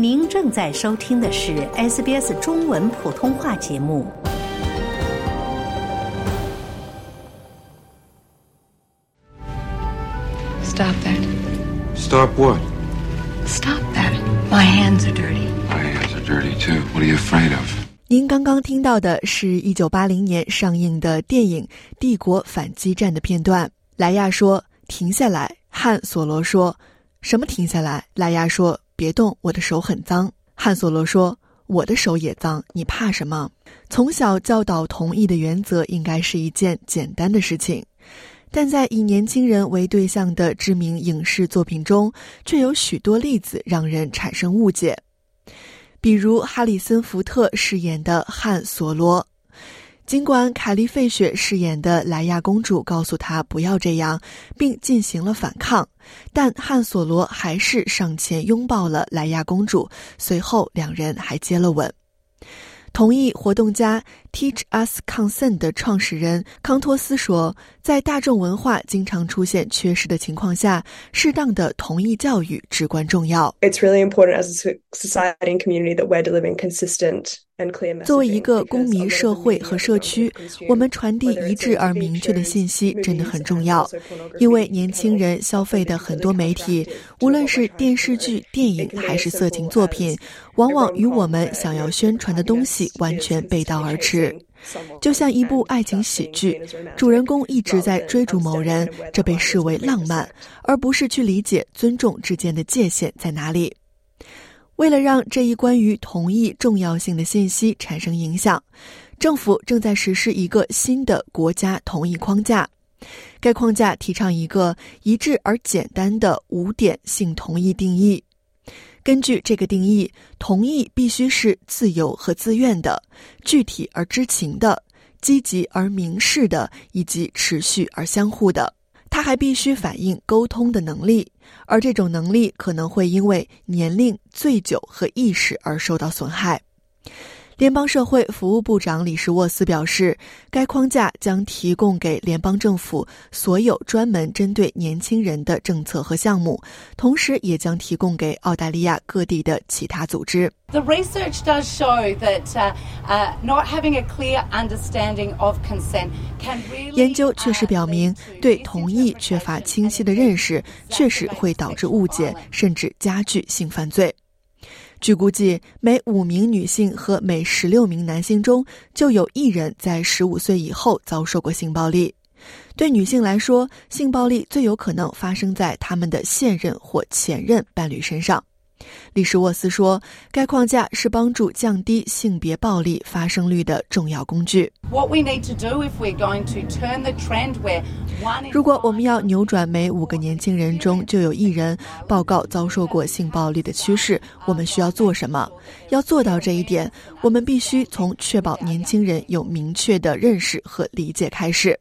您正在收听的是 SBS 中文普通话节目。Stop that. Stop what? Stop that. My hands are dirty. My hands are dirty too. What are you afraid of? 您刚刚听到的是一九八零年上映的电影《帝国反击战》的片段。莱亚说：“停下来。”汉索罗说：“什么？停下来？”莱亚说：“别动，我的手很脏。”汉索罗说：“我的手也脏，你怕什么？”从小教导同意的原则应该是一件简单的事情。但在以年轻人为对象的知名影视作品中，却有许多例子让人产生误解。比如哈里森·福特饰演的汉·索罗，尽管凯莉·费雪饰演的莱娅公主告诉她不要这样，并进行了反抗，但汉·索罗还是上前拥抱了莱娅公主，随后两人还接了吻。同意活动家 Teach Us Consent 的创始人康托斯说：“在大众文化经常出现缺失的情况下，适当的同意教育至关重要。” It's really important as a society and community that we're delivering consistent. 作为一个公民社会和社区，我们传递一致而明确的信息真的很重要。因为年轻人消费的很多媒体，无论是电视剧、电影还是色情作品，往往与我们想要宣传的东西完全背道而驰。就像一部爱情喜剧，主人公一直在追逐某人，这被视为浪漫，而不是去理解尊重之间的界限在哪里。为了让这一关于同意重要性的信息产生影响，政府正在实施一个新的国家同意框架。该框架提倡一个一致而简单的五点性同意定义。根据这个定义，同意必须是自由和自愿的、具体而知情的、积极而明示的，以及持续而相互的。它还必须反映沟通的能力，而这种能力可能会因为年龄、醉酒和意识而受到损害。联邦社会服务部长李什沃斯表示，该框架将提供给联邦政府所有专门针对年轻人的政策和项目，同时也将提供给澳大利亚各地的其他组织。The research does show that uh, uh, not having a clear understanding of consent can really. 研究确实表明，对同意缺乏清晰的认识，确实会导致误解，甚至加剧性犯罪。据估计，每五名女性和每十六名男性中就有一人在十五岁以后遭受过性暴力。对女性来说，性暴力最有可能发生在他们的现任或前任伴侣身上。李什沃斯说：“该框架是帮助降低性别暴力发生率的重要工具。如果我们要扭转每五个年轻人中就有一人报告遭受过性暴力的趋势，我们需要做什么？要做到这一点，我们必须从确保年轻人有明确的认识和理解开始。”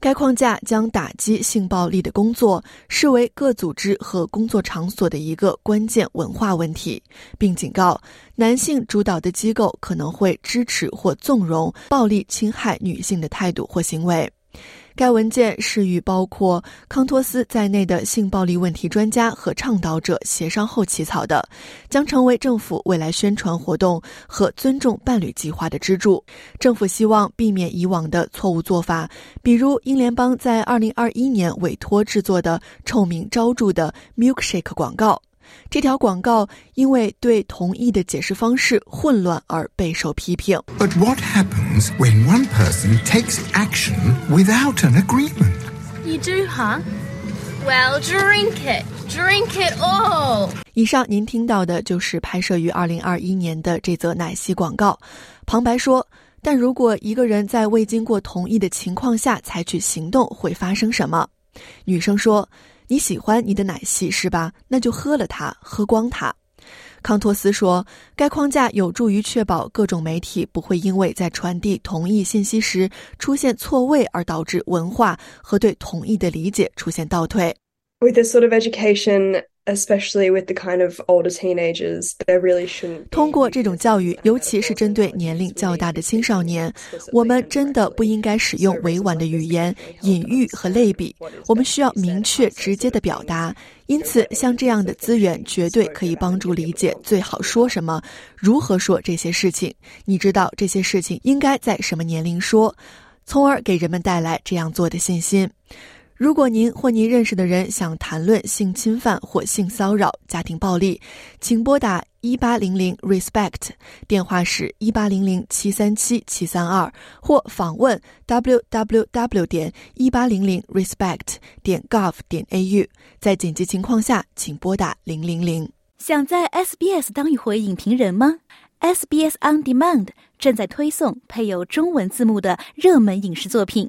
该框架将打击性暴力的工作视为各组织和工作场所的一个关键文化问题，并警告男性主导的机构可能会支持或纵容暴力侵害女性的态度或行为。该文件是与包括康托斯在内的性暴力问题专家和倡导者协商后起草的，将成为政府未来宣传活动和尊重伴侣计划的支柱。政府希望避免以往的错误做法，比如英联邦在2021年委托制作的臭名昭著的 Milkshake 广告。这条广告因为对同意的解释方式混乱而备受批评。But what happens when one person takes action without an agreement? You do, huh? Well, drink it. Drink it all. 以上您听到的就是拍摄于2021年的这则奶昔广告。旁白说：“但如果一个人在未经过同意的情况下采取行动，会发生什么？”女生说。你喜欢你的奶昔是吧？那就喝了它，喝光它。康托斯说，该框架有助于确保各种媒体不会因为在传递同一信息时出现错位而导致文化和对同意的理解出现倒退。With this sort of education, especially with the kind of older teenagers, there really shouldn't. 通过这种教育，尤其是针对年龄较大的青少年，我们真的不应该使用委婉的语言、隐喻和类比。我们需要明确、直接的表达。因此，像这样的资源绝对可以帮助理解最好说什么、如何说这些事情。你知道这些事情应该在什么年龄说，从而给人们带来这样做的信心。如果您或您认识的人想谈论性侵犯或性骚扰、家庭暴力，请拨打一八零零 RESPECT，电话是一八零零七三七七三二，或访问 www 点一八零零 RESPECT 点 gov 点 au。在紧急情况下，请拨打零零零。想在 SBS 当一回影评人吗？SBS On Demand 正在推送配有中文字幕的热门影视作品。